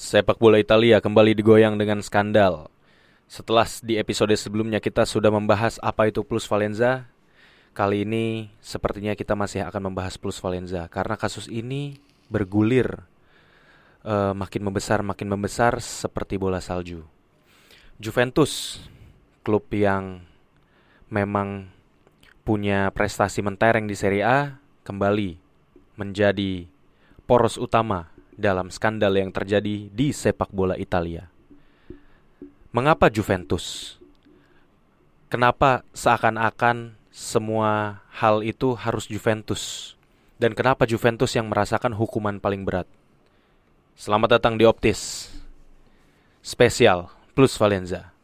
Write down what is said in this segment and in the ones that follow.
Sepak bola Italia kembali digoyang dengan skandal. Setelah di episode sebelumnya kita sudah membahas apa itu plus Valenza, kali ini sepertinya kita masih akan membahas plus Valenza karena kasus ini bergulir uh, makin membesar makin membesar seperti bola salju. Juventus, klub yang memang punya prestasi mentereng di Serie A, kembali menjadi poros utama dalam skandal yang terjadi di sepak bola Italia. Mengapa Juventus? Kenapa seakan-akan semua hal itu harus Juventus? Dan kenapa Juventus yang merasakan hukuman paling berat? Selamat datang di Optis. Spesial plus Valenza.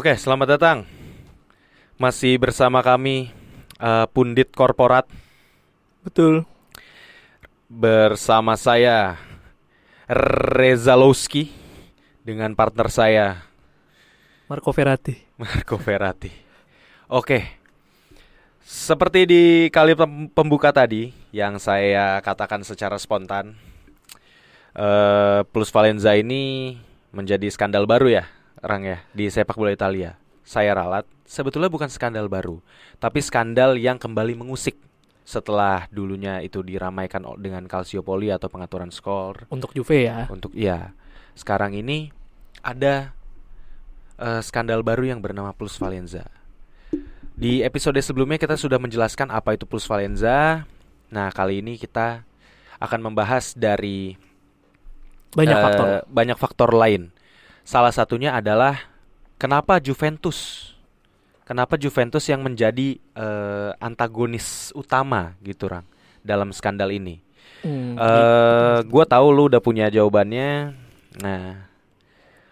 Oke, selamat datang. Masih bersama kami uh, Pundit Korporat. Betul. Bersama saya Reza Lowski dengan partner saya Marco Ferrati. Marco Ferrati. Oke. Seperti di kali pembuka tadi yang saya katakan secara spontan, uh, Plus Valenza ini menjadi skandal baru ya Rang ya di sepak bola Italia. Saya ralat, sebetulnya bukan skandal baru, tapi skandal yang kembali mengusik setelah dulunya itu diramaikan dengan Calciopoli atau pengaturan skor untuk Juve ya. Untuk iya. Sekarang ini ada uh, skandal baru yang bernama Plus Valenza. Di episode sebelumnya kita sudah menjelaskan apa itu Plus Valenza. Nah, kali ini kita akan membahas dari banyak uh, faktor banyak faktor lain Salah satunya adalah kenapa Juventus? Kenapa Juventus yang menjadi uh, antagonis utama gitu, Rang, dalam skandal ini? Hmm, uh, gue tahu lu udah punya jawabannya. Nah,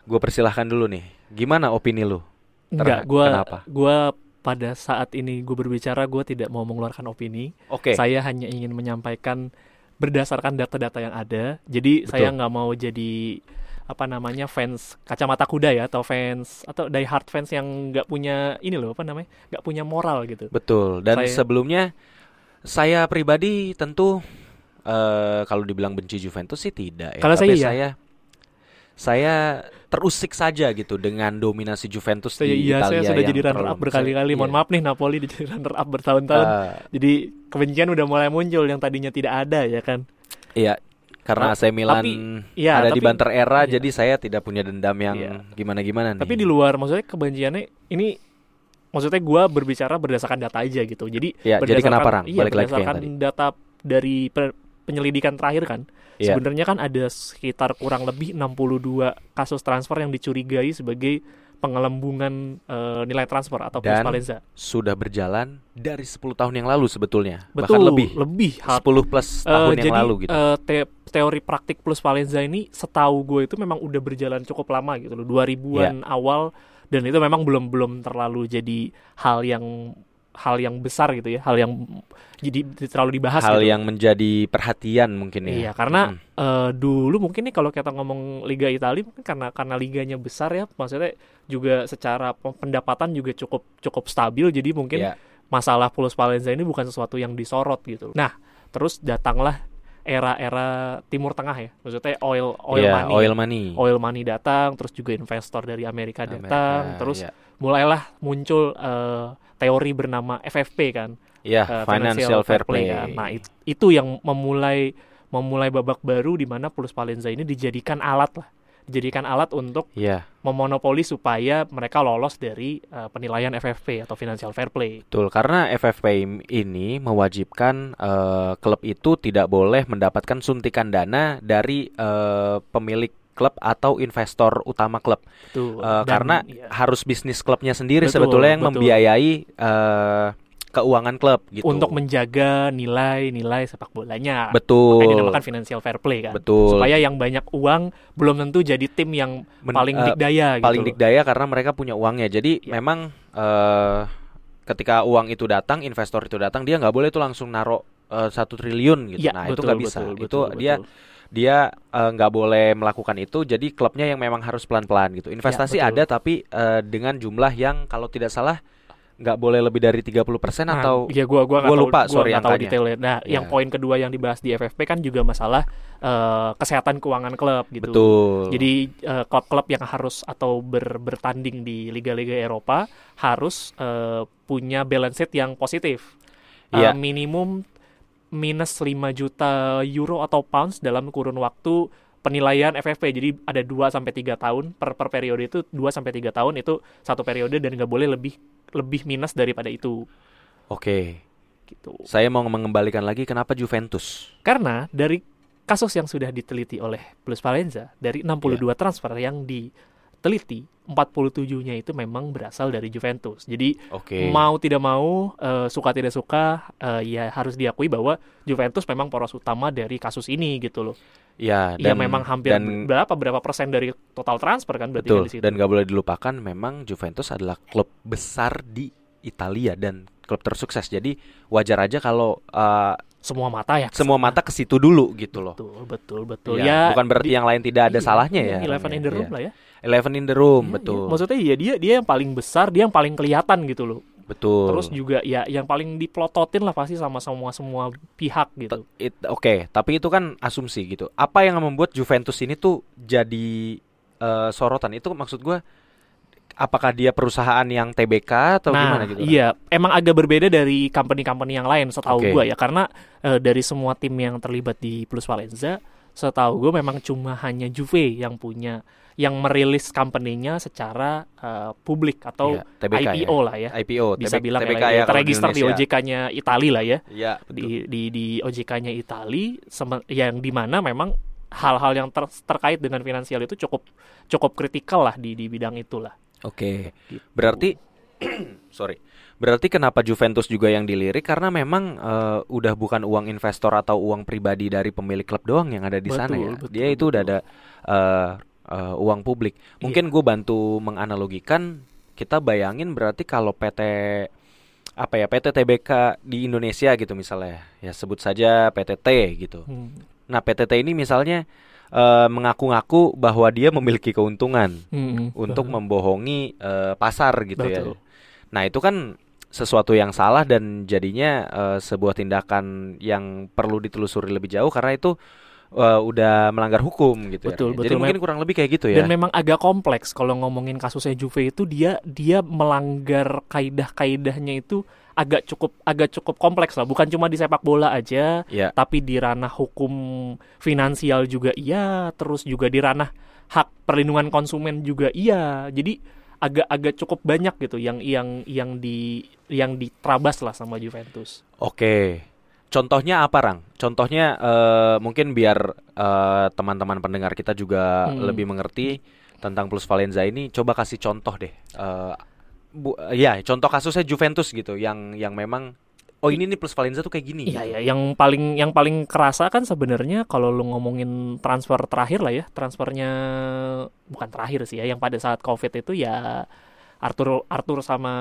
gue persilahkan dulu nih. Gimana opini lu? Enggak, gue gue pada saat ini gue berbicara gue tidak mau mengeluarkan opini. Oke. Okay. Saya hanya ingin menyampaikan berdasarkan data-data yang ada. Jadi Betul. saya nggak mau jadi apa namanya fans kacamata kuda ya atau fans atau die hard fans yang nggak punya ini loh apa namanya nggak punya moral gitu. Betul. Dan saya, sebelumnya saya pribadi tentu uh, kalau dibilang benci Juventus sih tidak ya. Kalau tapi saya, iya. saya saya terusik saja gitu dengan dominasi Juventus saya, di iya, Italia saya sudah jadi runner up berkali-kali. mohon iya. maaf nih Napoli jadi runner up bertahun-tahun. Uh, jadi kebencian udah mulai muncul yang tadinya tidak ada ya kan? Iya, karena AC Milan tapi, ya, ada tapi, di banter era iya. jadi saya tidak punya dendam yang iya. gimana-gimana nih. Tapi di luar maksudnya kebenciannya ini maksudnya gue berbicara berdasarkan data aja gitu. Jadi ya, berdasarkan jadi kenapa Rang? Iya, Balik berdasarkan lagi data dari penyelidikan terakhir kan. Yeah. Sebenarnya kan ada sekitar kurang lebih 62 kasus transfer yang dicurigai sebagai pengelembungan uh, nilai transfer atau Dan plus sudah berjalan dari 10 tahun yang lalu sebetulnya. Betul, Bahkan lebih. Lebih. 10 plus uh, tahun yang jadi, lalu gitu. Uh, te teori praktik plus Valenza ini setahu gue itu memang udah berjalan cukup lama gitu loh. 2000-an yeah. awal dan itu memang belum belum terlalu jadi hal yang hal yang besar gitu ya, hal yang jadi terlalu dibahas. Hal gitu. yang menjadi perhatian mungkin ya. Iya, karena hmm. uh, dulu mungkin nih kalau kita ngomong Liga Italia mungkin karena karena liganya besar ya, maksudnya juga secara pendapatan juga cukup cukup stabil, jadi mungkin yeah. masalah Pulau Palenza ini bukan sesuatu yang disorot gitu. Nah, terus datanglah era-era Timur Tengah ya, maksudnya oil oil yeah, money, oil money, oil money datang, terus juga investor dari Amerika, Amerika datang, terus yeah. mulailah muncul uh, teori bernama FFP kan. Iya, uh, financial, financial fair play. play ya. Nah, it, itu yang memulai memulai babak baru di mana Plus Palenza ini dijadikan alat lah. Dijadikan alat untuk yeah. memonopoli supaya mereka lolos dari uh, penilaian FFP atau financial fair play. Betul, karena FFP ini mewajibkan uh, klub itu tidak boleh mendapatkan suntikan dana dari uh, pemilik klub atau investor utama klub. Betul. Uh, Dan, karena iya. harus bisnis klubnya sendiri betul, sebetulnya yang betul. membiayai uh, keuangan klub gitu. Untuk menjaga nilai-nilai sepak bolanya. Betul. Makanya dinamakan financial fair play kan. Betul. Supaya yang banyak uang belum tentu jadi tim yang Men, paling uh, dikdaya gitu. Paling dikdaya karena mereka punya uangnya. Jadi ya. memang uh, ketika uang itu datang, investor itu datang, dia nggak boleh tuh langsung naruh satu uh, triliun gitu. Ya, nah, betul, itu nggak bisa. Betul, itu betul, dia betul dia nggak uh, boleh melakukan itu jadi klubnya yang memang harus pelan-pelan gitu investasi ya, ada tapi uh, dengan jumlah yang kalau tidak salah nggak boleh lebih dari 30% nah, atau ya gua gua, gua lupa tahu, sorry gua tahu detailnya. Nah, ya. yang poin kedua yang dibahas di FFP kan juga masalah uh, kesehatan keuangan klub gitu. Betul. Jadi uh, klub-klub yang harus atau ber, bertanding di liga-liga Eropa harus uh, punya balance sheet yang positif. Uh, ya. minimum minus 5 juta euro atau pounds dalam kurun waktu penilaian FFP. Jadi ada 2 sampai 3 tahun per per periode itu 2 sampai 3 tahun itu satu periode dan nggak boleh lebih lebih minus daripada itu. Oke. Gitu. Saya mau mengembalikan lagi kenapa Juventus? Karena dari kasus yang sudah diteliti oleh Plus Valenza dari 62 yeah. transfer yang diteliti 47-nya itu memang berasal dari Juventus. Jadi okay. mau tidak mau uh, suka tidak suka uh, ya harus diakui bahwa Juventus memang poros utama dari kasus ini gitu loh. Ya, ya dan, ya memang hampir dan, berapa berapa persen dari total transfer kan berarti betul, kan di situ. Dan gak boleh dilupakan memang Juventus adalah klub besar di Italia dan klub tersukses. Jadi wajar aja kalau uh, semua mata ya semua mata ke situ dulu gitu loh betul betul betul ya, ya bukan berarti di, yang lain tidak ada iya, salahnya ya eleven in the room ya. lah ya eleven in the room ya, betul ya. maksudnya ya dia dia yang paling besar dia yang paling kelihatan gitu loh betul terus juga ya yang paling diplototin lah pasti sama semua semua pihak gitu oke okay. tapi itu kan asumsi gitu apa yang membuat Juventus ini tuh jadi uh, sorotan itu maksud gue apakah dia perusahaan yang TBK atau nah, gimana gitu? Iya, emang agak berbeda dari company-company yang lain setahu okay. gue ya karena uh, dari semua tim yang terlibat di Plus Valenza, setahu gue memang cuma hanya Juve yang punya yang merilis company-nya secara uh, publik atau iya, TBK IPO ya. lah ya. IPO, bisa TBK, bilang TBK ya, ya terregister di OJK-nya Itali lah ya. Iya, di di di OJK-nya Itali yang di mana memang hal-hal yang ter terkait dengan finansial itu cukup cukup kritikal lah di di bidang itulah. Oke. Gitu. Berarti sorry. Berarti kenapa Juventus juga yang dilirik karena memang uh, udah bukan uang investor atau uang pribadi dari pemilik klub doang yang ada di betul, sana ya. Betul, Dia itu betul. udah ada uh, uh, uang publik. Mungkin iya. gue bantu menganalogikan kita bayangin berarti kalau PT apa ya PT TBK di Indonesia gitu misalnya ya sebut saja PTT gitu. Hmm. Nah PTT ini misalnya uh, mengaku-ngaku bahwa dia memiliki keuntungan hmm, untuk betul. membohongi uh, pasar gitu ya. betul. ya. Nah itu kan sesuatu yang salah dan jadinya uh, sebuah tindakan yang perlu ditelusuri lebih jauh karena itu uh, udah melanggar hukum gitu betul, ya. Betul, Jadi mungkin kurang lebih kayak gitu ya. Dan memang agak kompleks kalau ngomongin kasusnya Juve itu dia dia melanggar kaidah-kaidahnya itu agak cukup agak cukup kompleks lah bukan cuma di sepak bola aja yeah. tapi di ranah hukum finansial juga iya terus juga di ranah hak perlindungan konsumen juga iya jadi agak-agak cukup banyak gitu yang yang yang di yang diterabas lah sama Juventus. Oke. Contohnya apa, Rang? Contohnya uh, mungkin biar uh, teman-teman pendengar kita juga hmm. lebih mengerti tentang Plus Valenza ini, coba kasih contoh deh. Uh, bu, ya contoh kasusnya Juventus gitu yang yang memang oh ini nih plus Valenza tuh kayak gini. Iya gitu. ya, yang paling yang paling kerasa kan sebenarnya kalau lu ngomongin transfer terakhir lah ya, transfernya bukan terakhir sih ya, yang pada saat Covid itu ya Arthur Arthur sama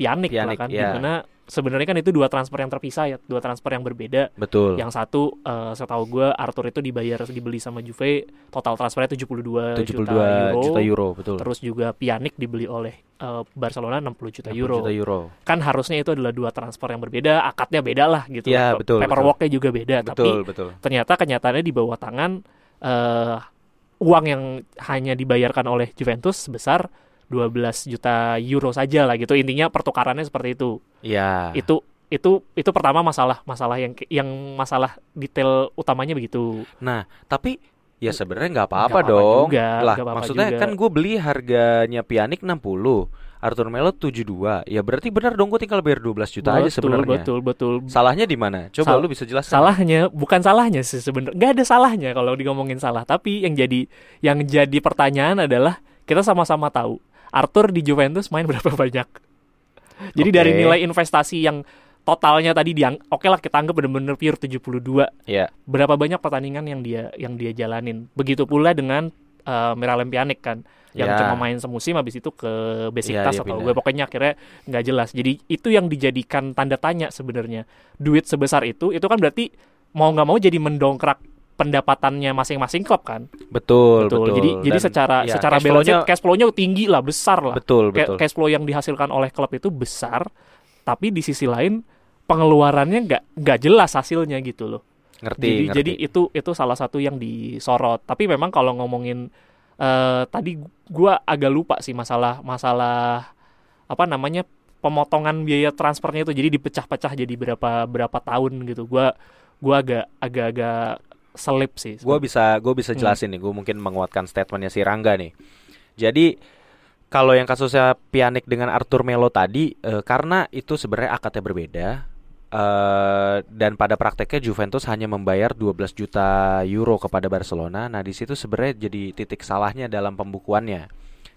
Pianik, Pianik lah kan, ya. di mana sebenarnya kan itu dua transfer yang terpisah ya, dua transfer yang berbeda. Betul. Yang satu uh, setahu gue Arthur itu dibayar dibeli sama Juve, total transfernya 72, 72 juta euro. juta euro, betul. Terus juga Pjanic dibeli oleh uh, Barcelona 60 juta 60 euro. juta euro. Kan harusnya itu adalah dua transfer yang berbeda, akadnya beda lah gitu. Ya, betul. Paperworknya juga beda, betul, tapi betul. ternyata kenyataannya di bawah tangan uh, uang yang hanya dibayarkan oleh Juventus sebesar 12 juta euro saja lah gitu. Intinya pertukarannya seperti itu. Iya. itu itu itu pertama masalah masalah yang yang masalah detail utamanya begitu. Nah tapi ya sebenarnya nggak apa-apa dong. juga, lah apa -apa maksudnya juga. kan gue beli harganya pianik 60 Arthur Melo 72 ya berarti benar dong gue tinggal bayar 12 juta betul, aja sebenarnya. betul betul. Salahnya di mana? Coba Sal lu bisa jelaskan salahnya bukan salahnya sih sebenarnya nggak ada salahnya kalau ngomongin salah. Tapi yang jadi yang jadi pertanyaan adalah kita sama-sama tahu Arthur di Juventus main berapa banyak. Jadi okay. dari nilai investasi yang totalnya tadi diang oke lah kita anggap benar-benar pure 72. Iya. Berapa banyak pertandingan yang dia yang dia jalanin. Begitu pula dengan uh, Miralem Pjanic kan yang Ya. cuma main semusim habis itu ke Besiktas dia atau gue pokoknya akhirnya nggak jelas. Jadi itu yang dijadikan tanda tanya sebenarnya. Duit sebesar itu itu kan berarti mau nggak mau jadi mendongkrak pendapatannya masing-masing klub kan. Betul, betul. Jadi jadi Dan, secara ya, secara cash balance cash flow-nya tinggi lah, besar lah. betul, betul. cash flow yang dihasilkan oleh klub itu besar, tapi di sisi lain pengeluarannya nggak nggak jelas hasilnya gitu loh. Ngerti, jadi ngerti. jadi itu itu salah satu yang disorot. Tapi memang kalau ngomongin eh tadi gua agak lupa sih masalah masalah apa namanya pemotongan biaya transfernya itu jadi dipecah-pecah jadi berapa berapa tahun gitu. Gua gua agak agak-agak selip sih. Gue bisa gue bisa Hmm. jelasin nih, gue mungkin menguatkan statementnya si Rangga nih. Jadi kalau yang kasusnya Pjanic dengan Arthur Melo tadi, eh, karena itu sebenarnya akadnya berbeda eh, dan pada prakteknya Juventus hanya membayar 12 juta euro kepada Barcelona. Nah di situ sebenarnya jadi titik salahnya dalam pembukuannya,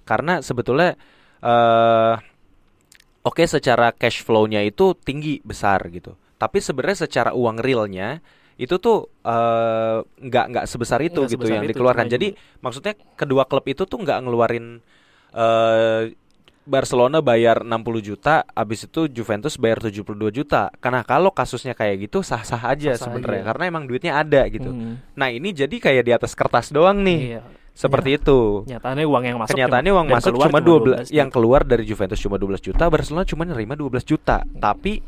karena sebetulnya eh, oke secara cash flow-nya itu tinggi besar gitu, tapi sebenarnya secara uang realnya itu tuh eh, nggak nggak sebesar itu Nggak gitu sebesar yang itu, dikeluarkan. cuma Jadi maksudnya kedua klub itu tuh nggak ngeluarin eh Barcelona bayar 60 juta, abis itu Juventus bayar 72 juta. Karena kalau kasusnya kayak gitu sah-sah aja sebenarnya karena emang duitnya ada gitu. Hmm, Nah, ini jadi kayak di atas kertas doang nih. iya. Seperti itu. Nyatanya uang yang masuk Kenyataannya cuma- uang masuk keluar cuma 12, yang juta. keluar dari Juventus cuma 12 juta, Barcelona cuma nerima 12 juta. Tapi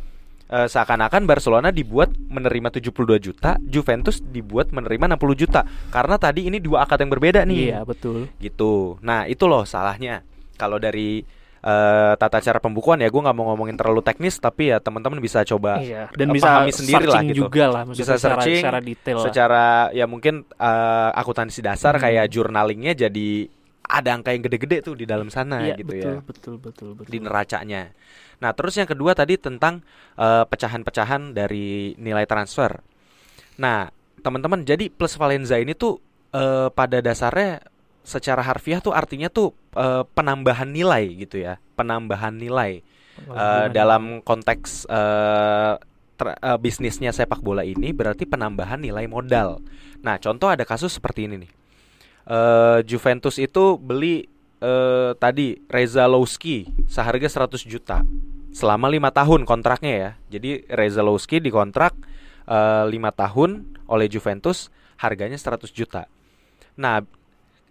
eh, seakan-akan Barcelona dibuat menerima 72 juta, Juventus dibuat menerima 60 juta. Karena tadi ini dua akad yang berbeda nih. Iya, betul. Gitu. Nah, itu loh salahnya. Kalau dari eh, tata cara pembukuan ya gue nggak mau ngomongin terlalu teknis tapi ya teman-teman bisa coba Iya, dan eh, bisa pahami sendiri lah gitu. juga lah Bisa secara, searching, secara detail lah. secara ya mungkin eh, akuntansi dasar Hmm. kayak journalingnya jadi ada angka yang gede-gede tuh di dalam sana Iya, gitu betul, ya betul, betul, betul. di neracanya. Nah terus yang kedua tadi tentang eh, pecahan-pecahan dari nilai transfer. Nah teman-teman jadi plus Valenza ini tuh eh, pada dasarnya secara harfiah tuh artinya tuh eh, penambahan nilai gitu ya, penambahan nilai. Gimana? dalam konteks ter- eh, bisnisnya sepak bola ini berarti penambahan nilai modal. Nah, contoh ada kasus seperti ini nih. Eh, Juventus itu beli eh, tadi Reza Lowski seharga 100 juta selama lima tahun kontraknya ya. Jadi Reza Lowski dikontrak eh, lima tahun oleh Juventus harganya 100 juta. Nah,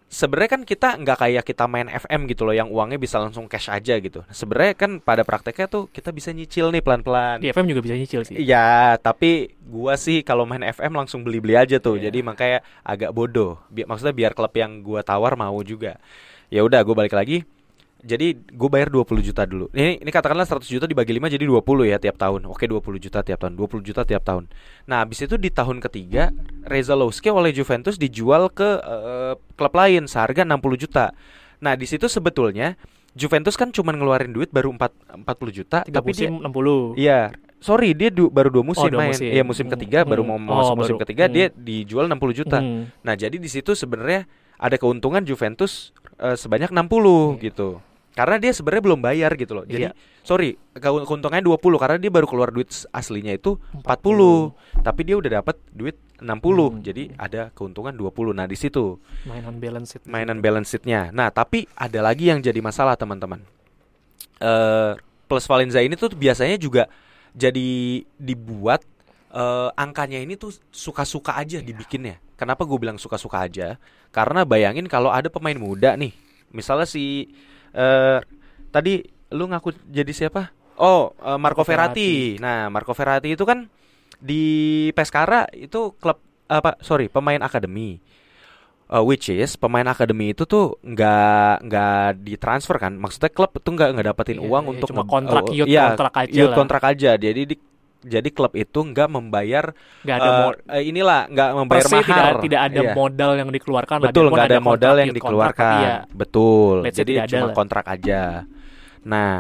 sebenarnya kan kita nggak kayak kita main FM gitu loh yang uangnya bisa langsung cash aja gitu. Sebenarnya kan pada prakteknya tuh kita bisa nyicil nih pelan-pelan. di FM juga bisa nyicil sih. Iya, tapi gua sih kalau main FM langsung beli-beli aja tuh. Iya. Jadi makanya agak bodoh. Bi maksudnya biar klub yang gua tawar mau juga. Ya udah, gua balik lagi. Jadi gue bayar 20 juta dulu. Ini ini katakanlah 100 juta dibagi 5 jadi 20 ya tiap tahun. Oke, 20 juta tiap tahun. 20 juta tiap tahun. Nah, habis itu di tahun ketiga Reza Lowski oleh Juventus dijual ke eh, klub lain seharga 60 juta. Nah, di situ sebetulnya Juventus kan cuma ngeluarin duit baru 4 40 juta, Tiga tapi dia musim 60. Iya, sorry dia du- baru dua musim dua main. musim. Iya musim Hmm. ketiga baru mau masuk Oh, musim baru. ketiga Hmm. dia dijual 60 juta. Hmm. Nah jadi di situ sebenarnya ada keuntungan Juventus eh, sebanyak 60 Iya. gitu. Karena dia sebenarnya belum bayar gitu loh. Jadi Iya. sorry keun- keuntungannya 20 karena dia baru keluar duit aslinya itu 40. Tapi dia udah dapat duit 60. Hmm. Jadi ada keuntungan 20. Nah di situ Mainan balance sheet. mainan balance sheet-nya. Nah, tapi ada lagi yang jadi masalah, teman-teman. Eh plus Valenza ini tuh biasanya juga jadi dibuat eh angkanya ini tuh suka-suka aja dibikinnya. Kenapa gue bilang suka-suka aja? Karena bayangin kalau ada pemain muda nih, misalnya si eh tadi lu ngaku jadi siapa? Oh, eh, Marco Marco Verratti. Nah, Marco Verratti itu kan di Pescara itu klub apa? Sorry, pemain akademi. Uh, which is pemain akademi itu tuh nggak nggak ditransfer kan maksudnya klub tuh nggak nggak dapetin Iya, uang iya, untuk cuma kontrak, uh, youth iya, kontrak aja youth lah. kontrak aja jadi di, jadi klub itu nggak membayar Nggak ada uh, inilah nggak membayar per se mahar. tidak tidak ada Iya. modal yang dikeluarkan betul nggak ada, modal kontrak, yang kontrak, dikeluarkan. tapi ya betul. let's jadi ada cuma lah. kontrak aja. Nah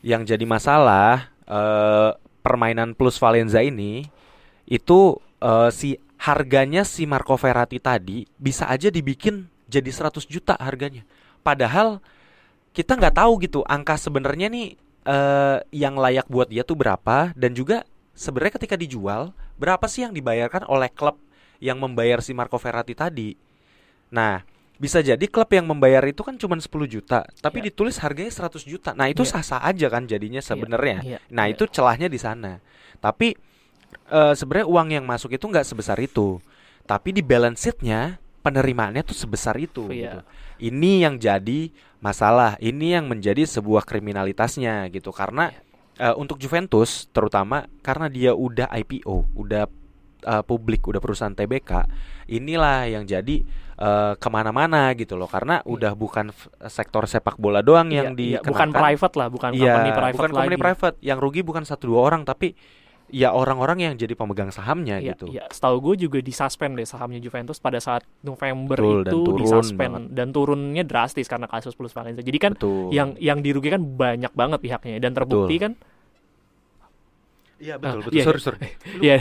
yang jadi masalah eh, permainan plus Valenza ini itu eh, si harganya si Marco Verratti tadi bisa aja dibikin jadi 100 juta harganya. Padahal kita nggak tahu gitu angka sebenarnya nih uh, yang layak buat dia tuh berapa dan juga sebenarnya ketika dijual berapa sih yang dibayarkan oleh klub yang membayar si Marco Verratti tadi. Nah, bisa jadi klub yang membayar itu kan cuma 10 juta, tapi yeah. ditulis harganya 100 juta. Nah, itu iya. sah-sah yeah. aja kan jadinya iya. sebenarnya. Yeah. Yeah. Nah, yeah. itu celahnya di sana. Tapi uh, sebenarnya uang yang masuk itu nggak sebesar itu. Tapi di balance sheetnya penerimaannya tuh sebesar itu yeah. gitu. Ini yang jadi masalah, ini yang menjadi sebuah kriminalitasnya gitu. Karena uh, untuk Juventus terutama karena dia udah IPO, udah uh, publik, udah perusahaan TBK, inilah yang jadi uh, ke mana-mana gitu loh. Karena hmm. udah bukan sektor sepak bola doang iya, yang di iya, bukan private lah bukan iya, company private bukan company private. Yang rugi bukan satu dua orang tapi ya orang-orang yang jadi pemegang sahamnya ya, gitu. Ya, setahu gue juga disuspend deh sahamnya Juventus pada saat November Betul, itu disuspend banget. dan turunnya drastis karena kasus plus Valencia. Jadi kan Betul. yang yang dirugikan banyak banget pihaknya dan terbukti Betul. kan Iya betul, ah, betul. Iya, sorry, sorry. Iya,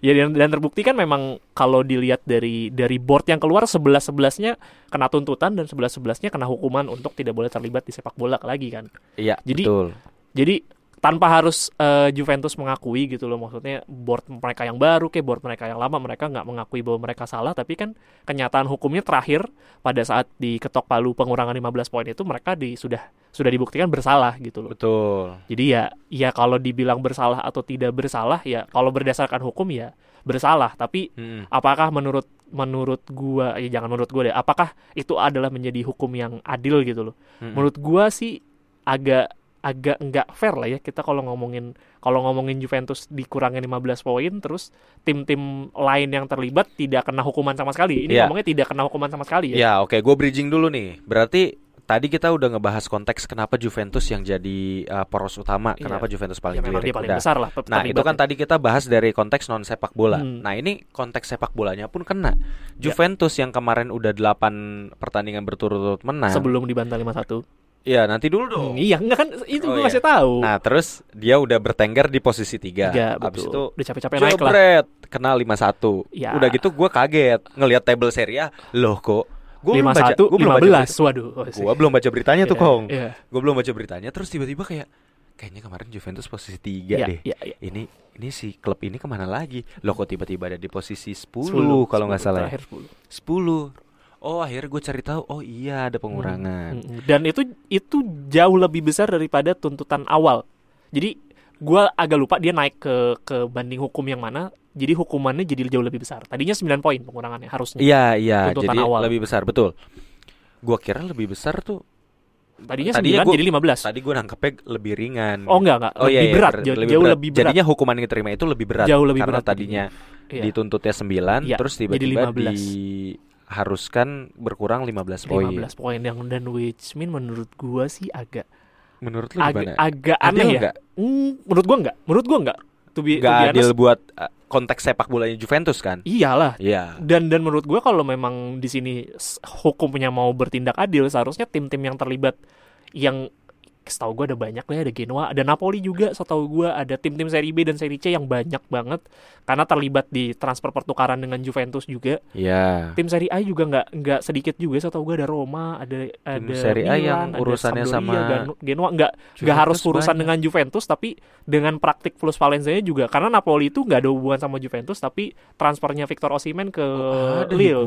ya, dan, dan terbukti kan memang kalau dilihat dari dari board yang keluar sebelas sebelasnya kena tuntutan dan sebelas sebelasnya kena hukuman untuk tidak boleh terlibat di sepak bola lagi kan. Iya, jadi, betul. Jadi tanpa harus uh, Juventus mengakui gitu loh maksudnya board mereka yang baru kayak board mereka yang lama mereka nggak mengakui bahwa mereka salah tapi kan kenyataan hukumnya terakhir pada saat diketok palu pengurangan 15 poin itu mereka di sudah sudah dibuktikan bersalah gitu loh. Betul. Jadi ya ya kalau dibilang bersalah atau tidak bersalah ya kalau berdasarkan hukum ya bersalah tapi hmm. apakah menurut menurut gua ya jangan menurut gua deh apakah itu adalah menjadi hukum yang adil gitu loh. Hmm. Menurut gua sih agak agak nggak fair lah ya kita kalau ngomongin kalau ngomongin Juventus dikurangin 15 poin terus tim-tim lain yang terlibat tidak kena hukuman sama sekali. Ini yeah. ngomongnya tidak kena hukuman sama sekali ya. Ya, yeah, oke, okay. gue bridging dulu nih. Berarti tadi kita udah ngebahas konteks kenapa Juventus yang jadi uh, poros utama, yeah. kenapa Juventus paling ya, paling besar lah. Nah, itu kan tadi kita bahas dari konteks non sepak bola. Hmm. Nah, ini konteks sepak bolanya pun kena. Ya. Juventus yeah. yang kemarin udah 8 pertandingan berturut-turut menang sebelum dibantai 5-1 Iya nanti dulu dong. Hmm, iya enggak kan itu oh, gue iya. kasih tahu. Nah terus dia udah bertengger di posisi tiga. Tiga Abis betul. itu udah capek-capek naik lah. kena lima satu. Ya. Udah gitu gue kaget ngelihat table seri A. Loh kok Gue belum baca, gue belum baca waduh. Oh, gue belum baca beritanya tuh, iya, Kong. Yeah. Gue belum baca beritanya, terus tiba-tiba kayak kayaknya kemarin Juventus posisi tiga yeah, deh. Yeah, yeah. Ini ini si klub ini ke mana lagi? Loh kok tiba-tiba ada di posisi 10, 10 kalau nggak salah. Ya? Terakhir 10. 10 oh akhirnya gue cari tahu oh iya ada pengurangan. hmm, hmm, dan itu itu jauh lebih besar daripada tuntutan awal. Jadi gue agak lupa dia naik ke ke banding hukum yang mana jadi hukumannya jadi jauh lebih besar. Tadinya 9 poin pengurangannya harusnya. Iya iya tuntutan jadi awal. lebih besar betul. Gue kira lebih besar tuh Tadinya, tadinya 9 gua, jadi 15 Tadi gue nangkepnya lebih ringan. Oh enggak enggak. Oh, Lebih iya, iya, berat Jauh lebih, berat. lebih berat. Jadinya hukuman yang diterima itu lebih berat Jauh lebih Karena berat tadinya iya. dituntutnya 9 ya, Terus tiba-tiba di haruskan berkurang 15 poin. 15 poin yang dan which mean menurut gua sih agak menurut lu ag gimana? Agak aneh ya. Enggak? Mm, menurut gua enggak. Menurut gua enggak. To be, gak adil buat uh, konteks sepak bolanya Juventus kan? Iyalah. Iya. Dan dan menurut gua kalau memang di sini hukumnya mau bertindak adil seharusnya tim-tim yang terlibat yang setahu gue ada banyak lah ada Genoa ada Napoli juga setahu gue ada tim-tim seri B dan seri C yang banyak banget karena terlibat di transfer pertukaran dengan Juventus juga. Ya tim seri A juga nggak nggak sedikit juga setahu gue ada Roma ada ada seri A yang urusannya ada sama Genoa nggak nggak harus urusan banyak. dengan Juventus tapi dengan praktik plus Valencia juga karena Napoli itu nggak ada hubungan sama Juventus tapi transfernya Victor Osimhen ke oh, Lille.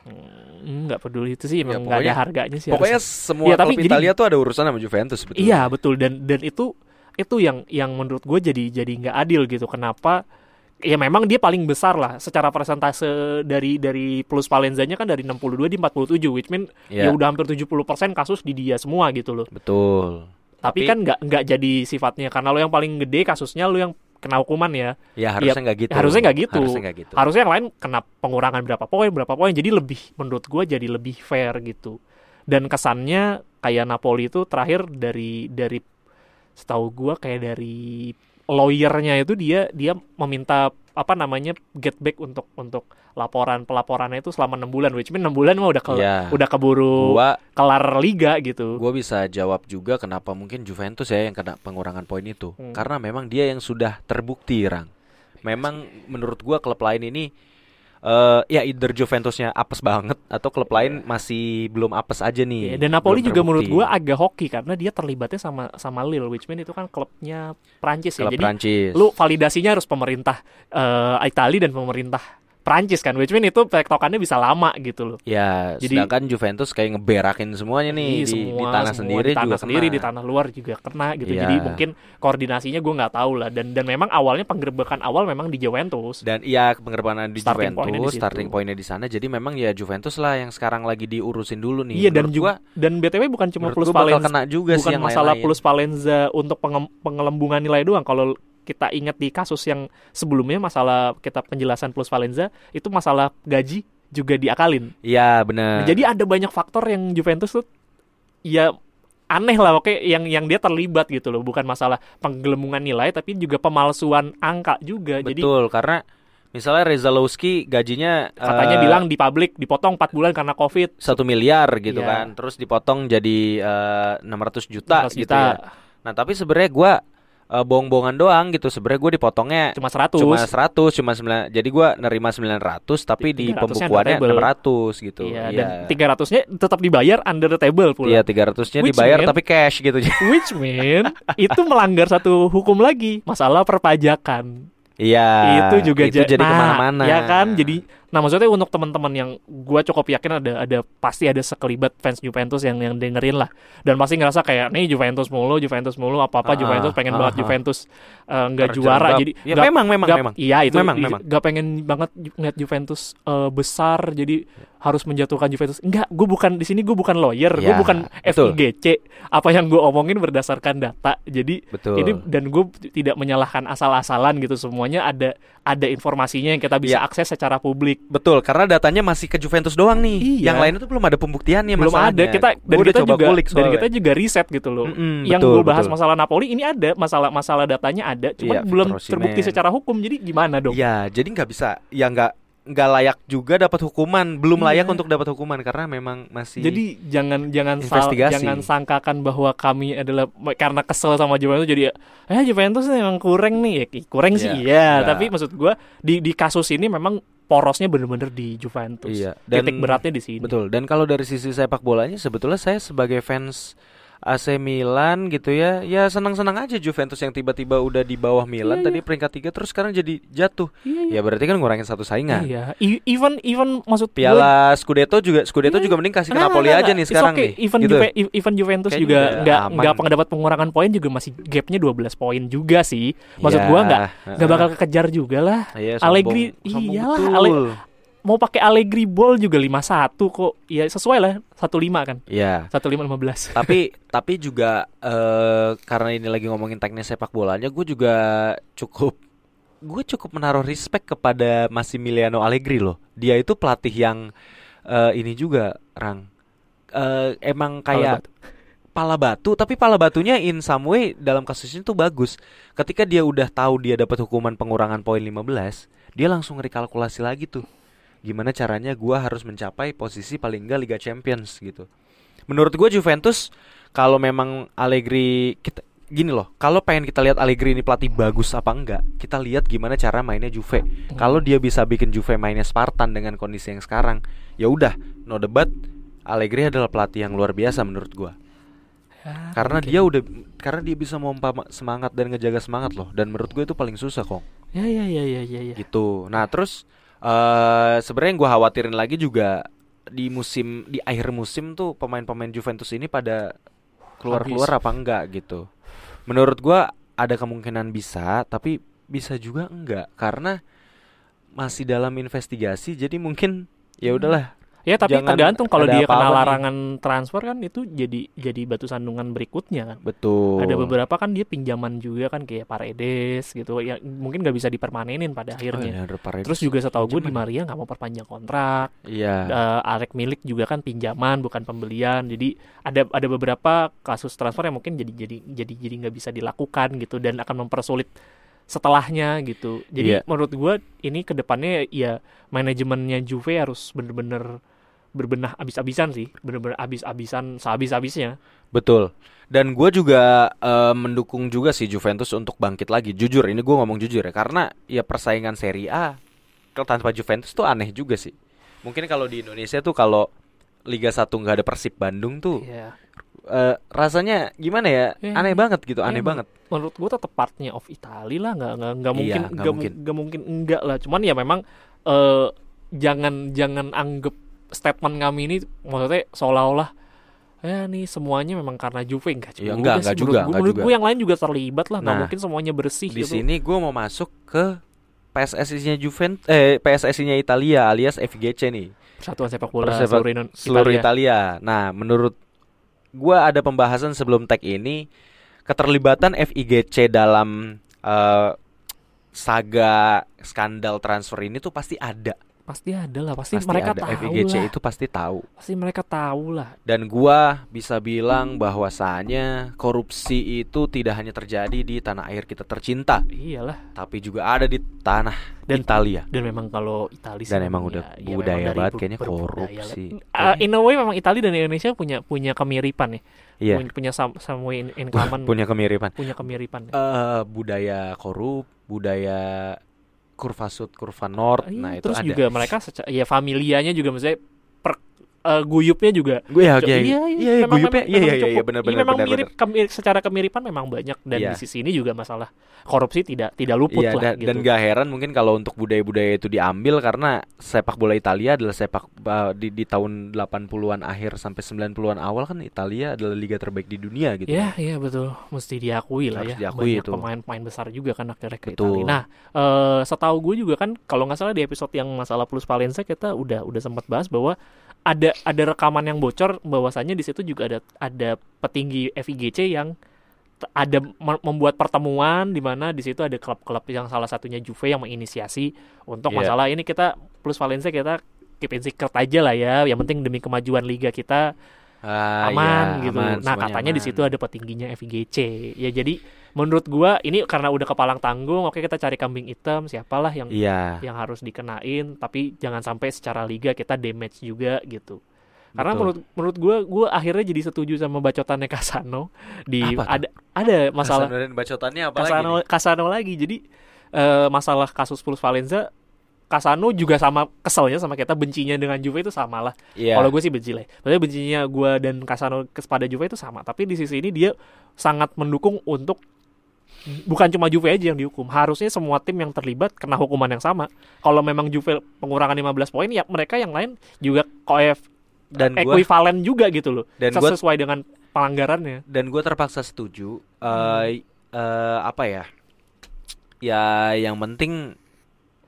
Hmm, nggak peduli itu sih emang ya, nggak ada harganya sih pokoknya harusnya. semua ya, tapi Italia tuh ada urusan sama Juventus betul iya betul dan dan itu itu yang yang menurut gue jadi jadi nggak adil gitu kenapa ya memang dia paling besar lah secara persentase dari dari plus Valenzanya kan dari 62 di 47 which mean yeah. ya udah hampir 70% kasus di dia semua gitu loh. Betul. Tapi, Tapi kan nggak nggak jadi sifatnya karena lo yang paling gede kasusnya lo yang kena hukuman ya. Ya harusnya ya, nggak ya, gitu. Harusnya nggak gitu. Harusnya gak gitu. Harusnya yang lain kena pengurangan berapa poin berapa poin. Jadi lebih menurut gue jadi lebih fair gitu. Dan kesannya kayak Napoli itu terakhir dari dari setahu gue kayak dari lawyernya itu dia dia meminta apa namanya get back untuk untuk laporan pelaporannya itu selama enam bulan which mean enam bulan mah udah ke, yeah. udah keburu gua, kelar liga gitu gue bisa jawab juga kenapa mungkin Juventus ya yang kena pengurangan poin itu hmm. karena memang dia yang sudah terbukti rang memang menurut gue klub lain ini uh, ya either Juventusnya apes banget atau klub yeah. lain masih belum apes aja nih. Yeah, dan Napoli juga menurut gue agak hoki karena dia terlibatnya sama sama Lille, which mean itu kan klubnya Prancis ya. Klub Jadi Prancis. lu validasinya harus pemerintah uh, Italia dan pemerintah Prancis kan, which mean itu tektokannya bisa lama gitu loh. Ya, Jadi, sedangkan Juventus kayak ngeberakin semuanya nih iya, di, semua, di tanah semua, sendiri di tanah juga sendiri kena. di tanah luar juga kena gitu. Ya. Jadi mungkin koordinasinya gue nggak tahu lah dan dan memang awalnya penggerbekan awal memang di Juventus. Dan iya penggerbekan di starting Juventus, point starting pointnya di sana. Jadi memang ya Juventus lah yang sekarang lagi diurusin dulu nih. Iya dan juga dan BTW bukan cuma plus Palenza kena juga bukan sih yang masalah lain -lain. plus Palenza untuk pengelembungan nilai doang. Kalau kita ingat di kasus yang sebelumnya masalah kita penjelasan plus Valenza itu masalah gaji juga diakalin. Iya benar. Nah, jadi ada banyak faktor yang Juventus tuh ya aneh lah oke yang yang dia terlibat gitu loh bukan masalah penggelembungan nilai tapi juga pemalsuan angka juga betul jadi, karena misalnya Reza Lowski gajinya katanya uh, bilang di publik dipotong 4 bulan karena covid satu miliar gitu yeah. kan terus dipotong jadi uh, eh, 600 juta 600 gitu ya nah tapi sebenarnya gue uh, bohong-bohongan doang gitu. Sebenarnya gue dipotongnya cuma 100. Cuma 100, cuma 9. Jadi gue nerima 900 tapi di pembukuannya 600 gitu. Iya, iya. dan 300-nya tetap dibayar under the table pula. Iya, 300-nya dibayar mean, tapi cash gitu. Which mean itu melanggar satu hukum lagi, masalah perpajakan. Iya. Itu juga itu jadi nah, ke mana-mana. Ya kan, jadi Nah maksudnya untuk teman-teman yang gue cukup yakin ada ada pasti ada sekelibat fans Juventus yang yang dengerin lah. Dan pasti ngerasa kayak nih Juventus mulu Juventus mulu apa apa uh, Juventus pengen uh, banget uh, Juventus eh, nggak uh, juara. Jadi ya, gak, memang memang gak, memang. iya itu memang, memang. gak pengen banget ngeliat Juventus uh, besar. Jadi harus menjatuhkan Juventus enggak gue bukan di sini gue bukan lawyer ya, gue bukan FIGC apa yang gue omongin berdasarkan data jadi betul. ini dan gue tidak menyalahkan asal-asalan gitu semuanya ada ada informasinya yang kita bisa ya. akses secara publik Betul, karena datanya masih ke Juventus doang nih. Iya. Yang lain itu belum ada pembuktiannya Belum ada. Kita dan kita juga dan kita juga riset gitu loh. Mm -hmm, yang gue bahas betul. masalah Napoli ini ada, masalah masalah datanya ada, cuma iya, belum terbukti secara hukum. Jadi gimana dong? Ya, jadi nggak bisa ya nggak nggak layak juga dapat hukuman belum layak iya. untuk dapat hukuman karena memang masih jadi jangan jangan sal, jangan sangkakan bahwa kami adalah karena kesel sama Juventus jadi eh Juventus memang kurang nih ya kurang yeah. sih iya yeah. tapi maksud gue di di kasus ini memang porosnya bener-bener di Juventus iya. dan, titik beratnya di sini betul dan kalau dari sisi sepak bolanya sebetulnya saya sebagai fans AC Milan gitu ya. Ya senang-senang aja Juventus yang tiba-tiba udah di bawah Milan iya, tadi iya. peringkat tiga terus sekarang jadi jatuh. Iya, iya. ya berarti kan ngurangin satu saingan. Iya even even maksud Piala gue, Scudetto juga Scudetto iya. juga mending kasih ke nah, Napoli nah, aja nah, nih sekarang okay. nih even gitu. Juve, even Juventus Kayaknya juga nggak nggak dapat pengurangan poin juga masih gapnya 12 poin juga sih. Maksud ya, gua nggak nggak bakal kekejar juga lah. Iya, Allegri iyalah Ale, mau pakai Allegri Ball juga 51 kok. Ya sesuai lah 15 kan. Iya. 15 15. Tapi tapi juga uh, karena ini lagi ngomongin teknis sepak bolanya, gue juga cukup gue cukup menaruh respect kepada Massimiliano Allegri loh. Dia itu pelatih yang uh, ini juga Rang. Uh, emang kayak pala batu tapi pala batunya in some way dalam kasus ini tuh bagus. Ketika dia udah tahu dia dapat hukuman pengurangan poin 15, dia langsung rekalkulasi lagi tuh gimana caranya gue harus mencapai posisi paling enggak Liga Champions gitu. Menurut gue Juventus kalau memang Allegri kita gini loh, kalau pengen kita lihat Allegri ini pelatih bagus apa enggak, kita lihat gimana cara mainnya Juve. Kalau dia bisa bikin Juve mainnya Spartan dengan kondisi yang sekarang, ya udah, no debat. Allegri adalah pelatih yang luar biasa menurut gue. Ya, karena okay. dia udah karena dia bisa memompa semangat dan ngejaga semangat loh dan menurut gue itu paling susah kok. Ya ya ya ya ya. ya. Gitu. Nah terus Uh, sebenarnya yang gue khawatirin lagi juga di musim di akhir musim tuh pemain-pemain Juventus ini pada keluar-keluar apa enggak gitu. Menurut gue ada kemungkinan bisa, tapi bisa juga enggak karena masih dalam investigasi. Jadi mungkin ya udahlah Ya tapi Jangan tergantung kalau dia kena larangan nih. transfer kan itu jadi jadi batu sandungan berikutnya kan. Betul. Ada beberapa kan dia pinjaman juga kan kayak Paredes gitu ya mungkin nggak bisa dipermanenin pada akhirnya. Oh, ya, Terus juga setahu gue di Maria nggak mau perpanjang kontrak. Iya. Uh, Alek milik juga kan pinjaman bukan pembelian. Jadi ada ada beberapa kasus transfer yang mungkin jadi jadi jadi jadi nggak bisa dilakukan gitu dan akan mempersulit setelahnya gitu. Jadi yeah. menurut gue ini ke depannya ya manajemennya Juve harus bener-bener berbenah abis-abisan sih, bener-bener abis-abisan sehabis-habisnya. Betul. Dan gue juga uh, mendukung juga sih Juventus untuk bangkit lagi. Jujur, ini gue ngomong jujur ya, karena ya persaingan Serie A kalau tanpa Juventus tuh aneh juga sih. Mungkin kalau di Indonesia tuh kalau Liga 1 nggak ada Persib Bandung tuh Iya. eh, rasanya gimana ya? Iya. Aneh banget gitu, aneh banget. menurut gue tetap partnya of Italy lah nggak nggak nggak Iya, mungkin nggak mungkin. mu- nggak mungkin enggak lah cuman ya memang eh, jangan jangan anggap statement kami ini maksudnya seolah-olah ya nih semuanya memang karena Juve enggak juga Iya, enggak, enggak menurut juga, gua. enggak menurut juga. gue yang lain juga terlibat lah Nah, mungkin semuanya bersih Di gitu sini gue mau masuk ke PSSI-nya Juventus eh PSSI-nya Italia alias FIGC nih. persatuan sepak bola Persepak- seluruh, Indo- seluruh Italia. Italia. Nah, menurut gua ada pembahasan sebelum tag ini keterlibatan FIGC dalam eh, saga skandal transfer ini tuh pasti ada. Pasti ada lah pasti, Pasti mereka ada. tahu FIGC lah itu pasti tahu. pasti mereka tahu lah Dan gua bisa bilang bahwasanya korupsi itu tidak hanya terjadi di tanah air kita tercinta, iyalah tapi juga ada di tanah Dan- Italia. dan memang kalau Italia Dan emang udah budaya banget kayaknya korupsi. Uh, in a way memang Italia dan Indonesia punya punya kemiripan ya. Iya, Punya, some way in, in common, punya kemiripan. punya kemiripan. ya. eh budaya korup, budaya kurva sud, kurva north. Iya, nah, itu terus ada. juga mereka secara ya familianya juga maksudnya eh, guyupnya juga gue ya, Jo- iya, iya, iya, memang- guyupnya, memang- iya, iya, memang iya, cukup- benar, iya, benar, memang benar, mirip kemi- secara kemiripan memang banyak dan Iya. di sisi ini juga masalah korupsi tidak tidak luput Iya, lah dan, gitu. dan gak heran mungkin kalau untuk budaya-budaya itu diambil karena sepak bola Italia adalah sepak uh, di, di tahun 80-an akhir sampai 90-an awal kan Italia adalah liga terbaik di dunia gitu. Ya, iya betul, mesti diakui lah Harus ya. diakui Banyak pemain-pemain besar juga kan akhirnya ke Betul. Italia. Nah, eh setahu gue juga kan kalau nggak salah di episode yang masalah plus Valencia kita udah udah sempat bahas bahwa ada ada rekaman yang bocor bahwasannya di situ juga ada ada petinggi FIGC yang ada mem- membuat pertemuan di mana di situ ada klub-klub yang salah satunya Juve yang menginisiasi untuk Iya. masalah ini kita plus Valencia kita keep in secret aja lah ya. Yang penting demi kemajuan liga kita Ah, aman iya, gitu. aman, nah, katanya di situ ada petingginya FIGC. Ya jadi menurut gua ini karena udah kepalang tanggung, oke kita cari kambing hitam siapalah yang Iya. yang harus dikenain, tapi jangan sampai secara liga kita damage juga gitu. Karena Betul. menurut menurut gua gua akhirnya jadi setuju sama bacotannya Kasano di Apa tuh? ada ada masalah Hasan dan bacotannya apa lagi? Kasano nih? Kasano lagi. Jadi eh, masalah kasus Plus Valenza Kasano juga sama keselnya sama kita bencinya dengan Juve itu sama lah. Iya. Kalau gue sih benci lah. Maksudnya bencinya gue dan Kasano kepada Juve itu sama. Tapi di sisi ini dia sangat mendukung untuk bukan cuma Juve aja yang dihukum. Harusnya semua tim yang terlibat kena hukuman yang sama. Kalau memang Juve pengurangan 15 poin ya mereka yang lain juga koef dan gua ekuivalen juga gitu loh. dan gua sesuai dengan pelanggarannya. dan gue terpaksa setuju Hmm. eh eh, apa ya ya yang penting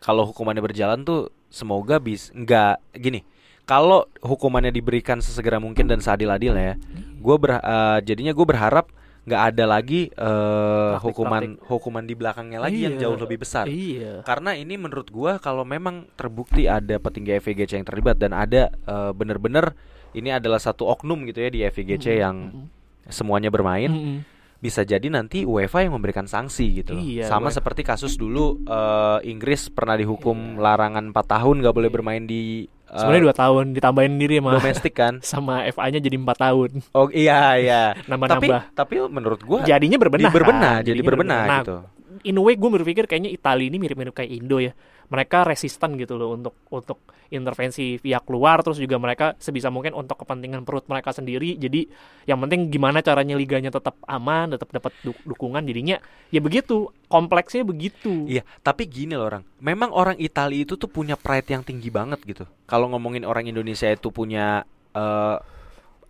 kalau hukumannya berjalan tuh semoga bis nggak gini kalau hukumannya diberikan sesegera mungkin dan seadil-adil ya gue ber eh, jadinya gue berharap nggak ada lagi eh, Praktik-praktik. hukuman hukuman di belakangnya lagi yang Iya. jauh lebih besar Iya. karena ini menurut gua kalau memang terbukti ada petinggi FIGC yang terlibat dan ada eh, bener-bener ini adalah satu oknum gitu ya di FIGC yang Mm-mm. semuanya bermain Mm-mm. Bisa jadi nanti UEFA yang memberikan sanksi gitu loh. Iya, sama UEFA. seperti kasus dulu eh, Inggris pernah dihukum larangan 4 tahun nggak boleh Iya. bermain di eh, Sebenarnya dua tahun ditambahin diri sama domestik kan sama FA-nya jadi empat tahun oh iya iya tapi nambah-nambah. tapi menurut gua Jadinya berbenah. berbenah kan? jadi berbenah Nah, gitu in a way gue berpikir kayaknya Italia ini mirip-mirip kayak Indo ya. Mereka resisten gitu loh untuk untuk intervensi pihak luar terus juga mereka sebisa mungkin untuk kepentingan perut mereka sendiri. Jadi yang penting gimana caranya liganya tetap aman, tetap dapat du- dukungan jadinya ya begitu. Kompleksnya begitu. Iya, tapi gini loh orang. Memang orang Italia itu tuh punya pride yang tinggi banget gitu. Kalau ngomongin orang Indonesia itu punya eh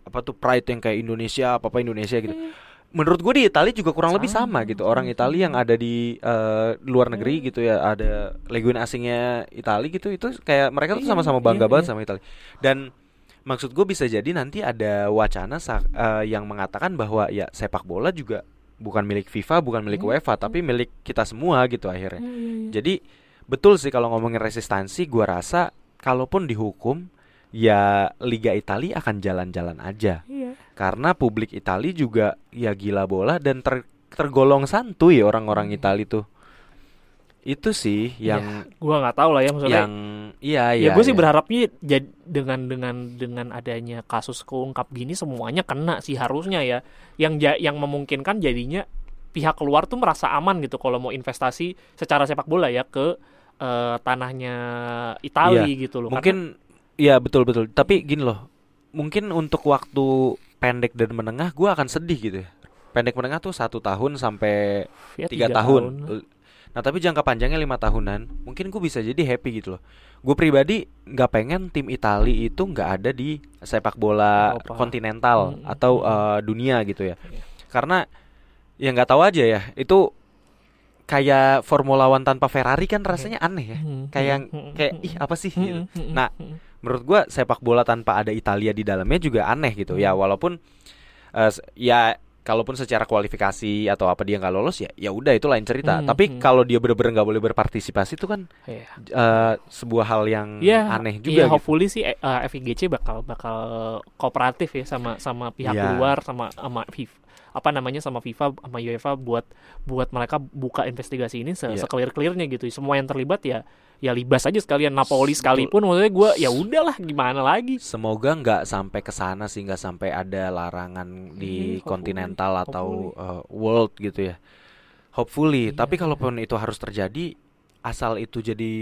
apa tuh pride yang kayak Indonesia, apa apa Indonesia gitu. Menurut gue di Italia juga kurang lebih sama Sama. gitu. Orang Italia yang ada di eh, luar negeri gitu ya, ada legion asingnya Italia gitu, itu kayak mereka tuh Iya, sama-sama bangga iya, banget iya. sama Italia. Dan maksud gue bisa jadi nanti ada wacana eh, yang mengatakan bahwa ya sepak bola juga bukan milik FIFA, bukan milik Hmm, UEFA, tapi milik kita semua gitu akhirnya. Iya, iya, iya. Jadi betul sih kalau ngomongin resistansi, gua rasa kalaupun dihukum ya Liga Italia akan jalan-jalan aja. Iya. Karena publik Italia juga ya gila bola dan ter- tergolong santuy orang-orang Hmm. Italia tuh. Itu sih yang Gua nggak tahu lah ya maksudnya. yang iya ya iya. gue sih iya. berharapnya jad- dengan dengan dengan adanya kasus keungkap gini semuanya kena sih harusnya ya yang ja- yang memungkinkan jadinya pihak luar tuh merasa aman gitu kalau mau investasi secara sepak bola ya ke uh, tanahnya Italia iya, gitu loh. Mungkin Iya betul betul. Tapi gini loh, mungkin untuk waktu pendek dan menengah gue akan sedih gitu ya. Pendek menengah tuh satu tahun sampai ya, tiga tahun. tahun. Nah tapi jangka panjangnya lima tahunan, mungkin gue bisa jadi happy gitu loh. Gue pribadi nggak pengen tim Italia itu nggak ada di sepak bola Opa. kontinental hmm. atau uh, dunia gitu ya. Iya. Karena ya nggak tahu aja ya itu kayak Formula One tanpa Ferrari kan rasanya aneh ya. Hmm. Kayak kayak ih apa sih gitu. Nah menurut gue sepak bola tanpa ada Italia di dalamnya juga aneh gitu ya hmm. walaupun uh, ya kalaupun secara kualifikasi atau apa dia nggak lolos ya ya udah itu lain cerita hmm, tapi hmm. kalau dia benar-benar nggak boleh berpartisipasi itu kan yeah. Iya. uh, sebuah hal yang yeah, aneh juga yeah, gitu. hopefully sih uh, eh, FIGC bakal bakal kooperatif ya sama sama pihak yeah. luar sama sama FIFA apa namanya sama FIFA sama UEFA buat buat mereka buka investigasi ini se yeah. clear clearnya gitu semua yang terlibat ya ya libas aja sekalian Napoli sekalipun maksudnya gue ya udahlah gimana lagi? Semoga nggak sampai ke sana sih nggak sampai ada larangan di hmm, kontinental atau uh, world gitu ya. Hopefully iya, tapi kalaupun itu harus terjadi asal itu jadi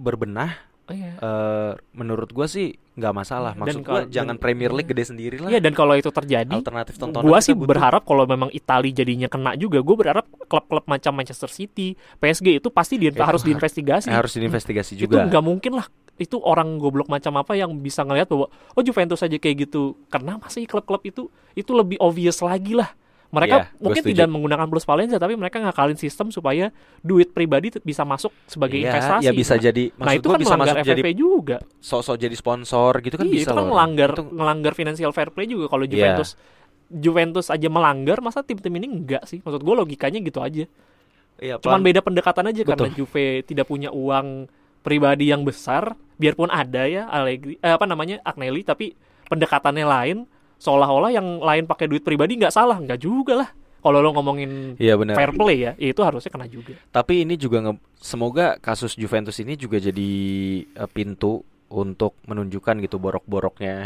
berbenah Oh, iya. uh, menurut gue sih nggak masalah. Maksud gue jangan dan, Premier League gede sendiri lah. Iya dan kalau itu terjadi, alternatif tontonan. Gue sih berharap kalau memang Italia jadinya kena juga, gue berharap klub-klub macam Manchester City, PSG itu pasti di, itu harus diinvestigasi. Harus diinvestigasi juga. Itu nggak mungkin lah. Itu orang goblok macam apa yang bisa ngelihat bahwa oh Juventus aja kayak gitu. Kenapa sih klub-klub itu itu lebih obvious lagi lah mereka yeah, mungkin tidak menggunakan plus valenza tapi mereka ngakalin sistem supaya duit pribadi bisa masuk sebagai yeah, investasi. Ya bisa nah, jadi Nah, itu kan bisa melanggar FFP jadi juga. Sok-sok jadi sponsor gitu kan iya, bisa itu kan melanggar itu... melanggar financial fair play juga kalau iya. Juventus yeah. Juventus aja melanggar masa tim-tim ini enggak sih? Maksud gue logikanya gitu aja. Iya, Cuman beda pendekatan aja Betul. karena Juve tidak punya uang pribadi yang besar, biarpun ada ya Allegri eh, apa namanya Agnelli tapi pendekatannya lain seolah-olah yang lain pakai duit pribadi nggak salah nggak juga lah kalau lo ngomongin iya, bener. fair play ya, ya itu harusnya kena juga tapi ini juga nge semoga kasus Juventus ini juga jadi uh, pintu untuk menunjukkan gitu borok-boroknya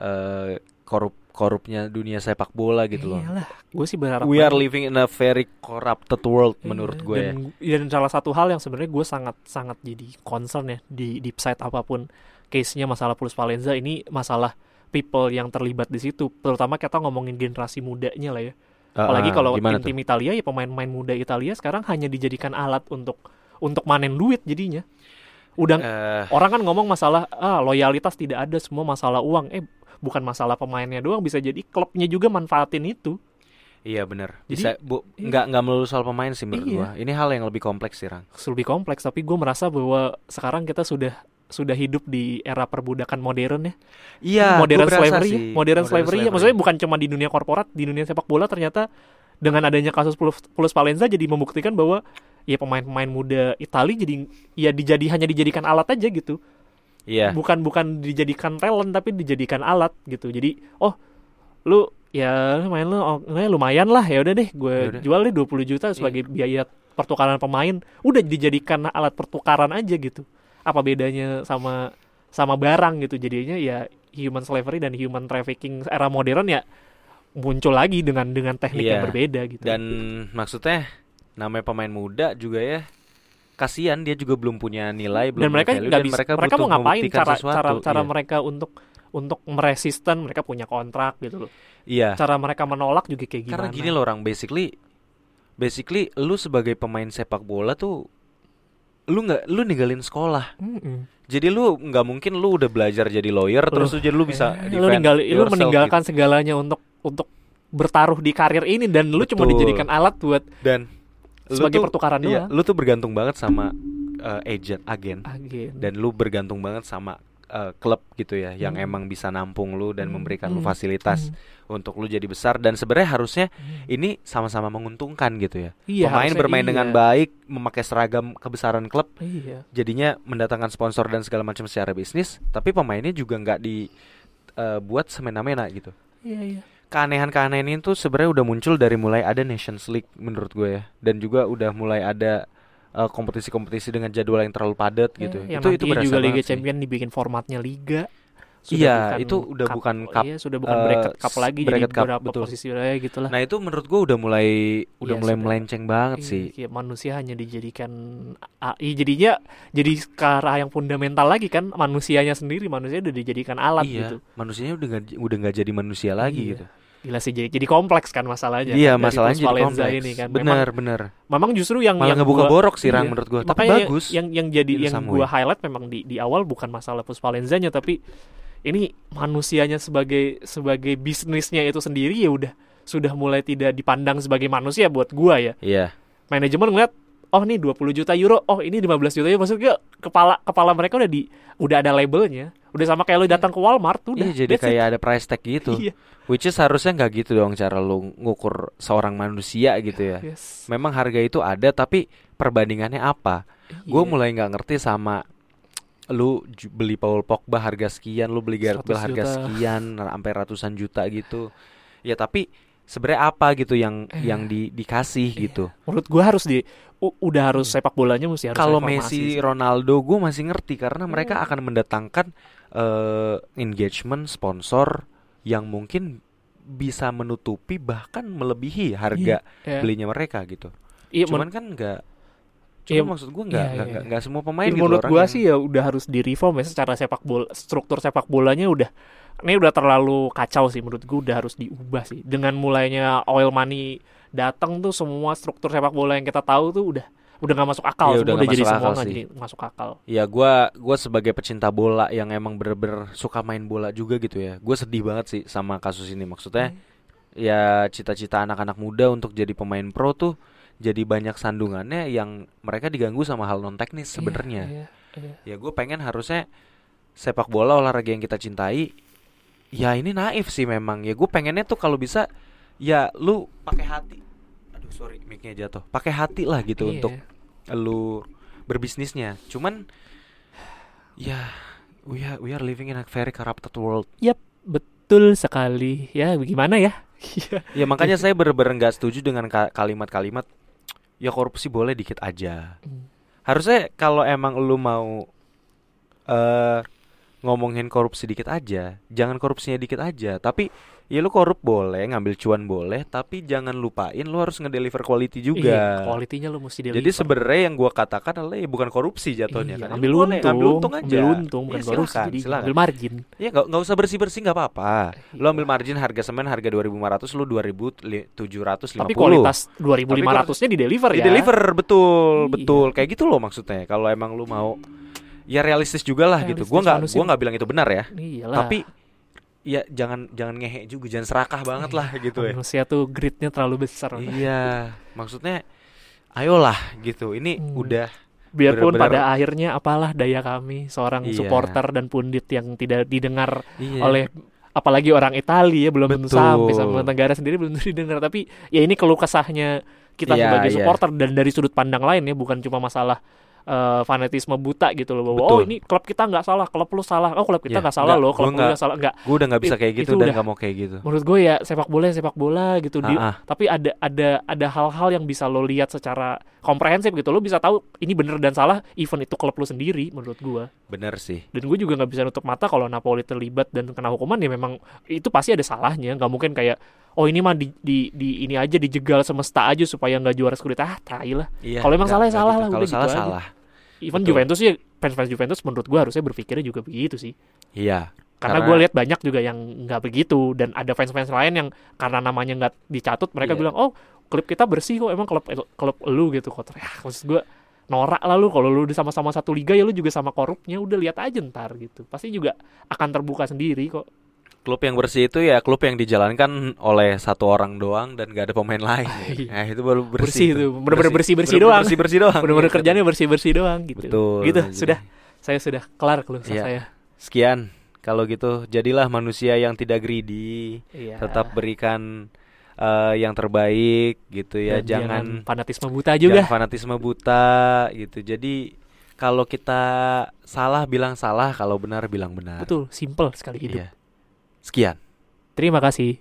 uh, korup korupnya dunia sepak bola gitu loh. Iyalah, gue sih berharap. We are living in a very corrupted world iya, menurut gue. Dan, ya. dan salah satu hal yang sebenarnya gue sangat sangat jadi concern ya di deep side apa pun case-nya masalah Plus Valenza ini masalah people yang terlibat di situ terutama kita ngomongin generasi mudanya lah ya uh, apalagi kalau tim-tim Italia ya pemain-pemain muda Italia sekarang hanya dijadikan alat untuk untuk manen duit jadinya udah uh, orang kan ngomong masalah ah loyalitas tidak ada semua masalah uang eh bukan masalah pemainnya doang bisa jadi klubnya juga manfaatin itu Iya benar. Bisa bu iya. nggak nggak melulu soal pemain sih menurut iya. gua. Ini hal yang lebih kompleks sih Rang. Lebih kompleks tapi gue merasa bahwa sekarang kita sudah sudah hidup di era perbudakan modern ya. Iya, modern slavery, sih. modern, modern slavery, ya. Maksudnya bukan cuma di dunia korporat, di dunia sepak bola ternyata dengan adanya kasus plus, plus Valenza jadi membuktikan bahwa ya pemain-pemain muda Italia jadi ya dijadi hanya dijadikan alat aja gitu. Iya. Bukan bukan dijadikan talent tapi dijadikan alat gitu. Jadi oh lu ya main lu oh, lumayan lah ya udah deh gue Yaudah. jual deh 20 juta sebagai iya. biaya pertukaran pemain udah dijadikan alat pertukaran aja gitu apa bedanya sama sama barang gitu jadinya ya human slavery dan human trafficking era modern ya muncul lagi dengan dengan teknik yeah. yang iya. berbeda gitu dan maksudnya namanya pemain muda juga ya kasihan dia juga belum punya nilai belum dan mereka nggak bisa mereka, mereka mau ngapain cara sesuatu. cara cara yeah. mereka untuk untuk meresisten mereka punya kontrak gitu loh iya cara mereka menolak juga kayak gimana karena gini loh orang basically basically lu sebagai pemain sepak bola tuh lu nggak lu ninggalin sekolah mm -mm. jadi lu nggak mungkin lu udah belajar jadi lawyer terus lu jadi lu bisa eh, lu ninggal lu meninggalkan gitu. segalanya untuk untuk bertaruh di karir ini dan lu Betul. cuma dijadikan alat buat dan sebagai tuh, pertukaran iya, lu tuh bergantung banget sama uh, agent agen. agen dan lu bergantung banget sama uh, klub gitu ya yang hmm. emang bisa nampung lu dan hmm. memberikan hmm. lu fasilitas hmm. untuk lu jadi besar dan sebenarnya harusnya hmm. ini sama-sama menguntungkan gitu ya. Iya, Pemain bermain iya. dengan baik, memakai seragam kebesaran klub. Iya. Jadinya mendatangkan sponsor dan segala macam secara bisnis, tapi pemainnya juga nggak dibuat uh, semena-mena gitu. Iya, iya keanehan-keanehan itu sebenarnya udah muncul dari mulai ada Nations League menurut gue ya dan juga udah mulai ada uh, kompetisi-kompetisi dengan jadwal yang terlalu padat gitu. Yang itu itu juga Liga Champion dibikin formatnya liga. sudah iya bukan itu udah cup, bukan cup iya, sudah bukan eh, bracket cup lagi bracket jadi cup, beberapa betul. posisi wilayah gitu lah nah itu menurut gue udah mulai udah Iya, mulai sudah. melenceng banget Iya, sih kayak manusia hanya dijadikan AI jadinya jadi ke arah yang fundamental lagi kan manusianya sendiri manusia udah dijadikan alat iya gitu manusianya udah gak, udah nggak jadi manusia lagi Iya. gitu gila sih jadi, jadi kompleks kan masalahnya iya kan, masalahnya jadi kompleks. ini kan. Memang, bener bener memang justru yang malah yang ngebuka gua- borok sih Ran iya. menurut gue tapi bagus. yang yang jadi yang some gua highlight memang di di awal bukan masalah Plus Valenzanya tapi ini manusianya sebagai sebagai bisnisnya itu sendiri ya udah sudah mulai tidak dipandang sebagai manusia buat gua ya. Iya. Manajemen ngeliat oh ini 20 juta euro oh ini 15 juta euro maksudnya kepala kepala mereka udah di udah ada labelnya udah sama kayak lu datang ke Walmart tuh udah. Iya jadi that's it. kayak ada price tag gitu. Iya. Which is harusnya nggak gitu dong cara lu ngukur seorang manusia gitu ya. Yes. Memang harga itu ada tapi perbandingannya apa? Gue Iya. mulai nggak ngerti sama lu beli Paul Pogba harga sekian lu beli Gareth 100 Bale harga juta. sekian sampai ratusan juta gitu. Ya tapi sebenarnya apa gitu yang Eh. yang di, dikasih Iya. gitu menurut gua harus di u- udah harus sepak bolanya mesti harus kalau Messi sih. Ronaldo gue masih ngerti karena mereka Hmm. akan mendatangkan eh, engagement sponsor yang mungkin bisa menutupi bahkan melebihi harga Iya. belinya mereka gitu iya, cuman kan nggak cuman Iya, maksud gue nggak iya, nggak iya. nggak semua pemain Ya, gitu menurut gua yang- sih ya udah harus direform ya secara sepak bola struktur sepak bolanya udah ini udah terlalu kacau sih menurut gua udah harus diubah sih dengan mulainya oil money datang tuh semua struktur sepak bola yang kita tahu tuh udah udah nggak masuk akal Iya, semua udah udah, jadi masuk semua akal nggak sih. jadi masuk akal Ya gue gua sebagai pecinta bola yang emang bener-bener suka main bola juga gitu ya. Gue sedih banget sih sama kasus ini. Maksudnya ya cita-cita anak-anak muda untuk jadi pemain pro tuh jadi banyak sandungannya yang mereka diganggu sama hal non teknis sebenarnya. Iya, iya, iya. Ya gue pengen harusnya sepak bola olahraga yang kita cintai. Ya ini naif sih memang. Ya gue pengennya tuh kalau bisa ya lu pakai hati. Aduh sorry mic-nya jatuh. Pakai hati lah gitu Iya. untuk lu berbisnisnya. Cuman ya we are, we are living in a very corrupted world. betul sekali ya bagaimana ya. Ya makanya saya bener-bener nggak setuju dengan ka- kalimat-kalimat ya korupsi boleh dikit aja. Hmm. Harusnya kalau emang lu mau eh ngomongin korupsi dikit aja, jangan korupsinya dikit aja, tapi ya lu korup boleh, ngambil cuan boleh, tapi jangan lupain lu harus ngedeliver quality Iya, juga. quality-nya lu mesti deliver. Jadi sebenarnya yang gua katakan adalah ya bukan korupsi jatuhnya Iya, kan. ambil Ya boleh, untung, ambil untung aja. ambil untung bukan Iya, korupsi, silakan, jadi silakan. ambil margin. Ya nggak nggak usah bersih bersih nggak apa-apa. Lu Iya. ambil margin harga semen harga 2.500 lu 2.750. Tapi kualitas 2500-nya di deliver di ya. deliver betul Iya. betul kayak gitu loh maksudnya. Kalau emang lu mau ya realistis juga lah gitu. Gua Realistis, nggak gua nggak bilang itu benar ya. Iyalah. Tapi ya jangan jangan ngehe juga, jangan serakah banget lah gitu ya. manusia tuh gridnya terlalu besar. iya, maksudnya ayolah gitu. Ini Hmm. udah Biarpun Bener-bener- pada akhirnya apalah daya kami seorang Iya. supporter dan pundit yang tidak didengar iya. oleh apalagi orang Italia ya belum tentu sampai sama negara sendiri belum tentu didengar tapi ya ini keluh kesahnya kita Iya, sebagai iya. supporter dan dari sudut pandang lain ya bukan cuma masalah eh, fanatisme buta gitu loh bahwa Betul. oh ini klub kita nggak salah klub lu salah oh klub kita nggak salah nggak, loh klub lu nggak- salah nggak Gue udah nggak bisa kayak gitu itu dan nggak mau kayak gitu. menurut gue ya sepak bola ya sepak bola gitu di Ah, ah. tapi ada ada ada hal-hal yang bisa lo lihat secara komprehensif gitu lo bisa tahu ini bener dan salah even itu klub lo sendiri menurut gue Bener sih. dan gue juga nggak bisa nutup mata kalau Napoli terlibat dan kena hukuman ya memang itu pasti ada salahnya nggak mungkin kayak oh ini mah di, di, di ini aja dijegal semesta aja supaya nggak juara Scudetto ah tai lah Iya. Kalau emang salah ya nggak salah gitu. lah, Kalau udah gitu salah aja. salah. even Betul. Juventus ya fans-fans Juventus menurut gue harusnya berpikirnya juga begitu sih Iya. karena, Karena- gue lihat banyak juga yang nggak begitu dan ada fans-fans lain yang karena namanya nggak dicatut mereka Iya. bilang oh klub kita bersih kok emang klub klub lu gitu kok ya maksud gue norak lah lu kalau lu udah sama-sama satu liga ya lu juga sama korupnya udah lihat aja ntar gitu pasti juga akan terbuka sendiri kok Klub yang bersih itu ya klub yang dijalankan oleh satu orang doang dan gak ada pemain lain. Iya. Nah, itu baru bersih. Bersih itu, bener-bener bersih-bersih Bener-bener doang. Bersih-bersih doang. bener-bener Iya, kerjanya bersih-bersih doang gitu Betul. gitu Jadi- sudah saya sudah kelar keluh kesah Iya. saya Sekian. Kalau gitu, jadilah manusia yang tidak greedy, Iya. tetap berikan eh, yang terbaik gitu ya. Dan jangan fanatisme buta juga jangan fanatisme buta gitu. Jadi kalau kita salah bilang salah, kalau benar bilang benar. betul simple sekali hidup Iya. Sekian. terima kasih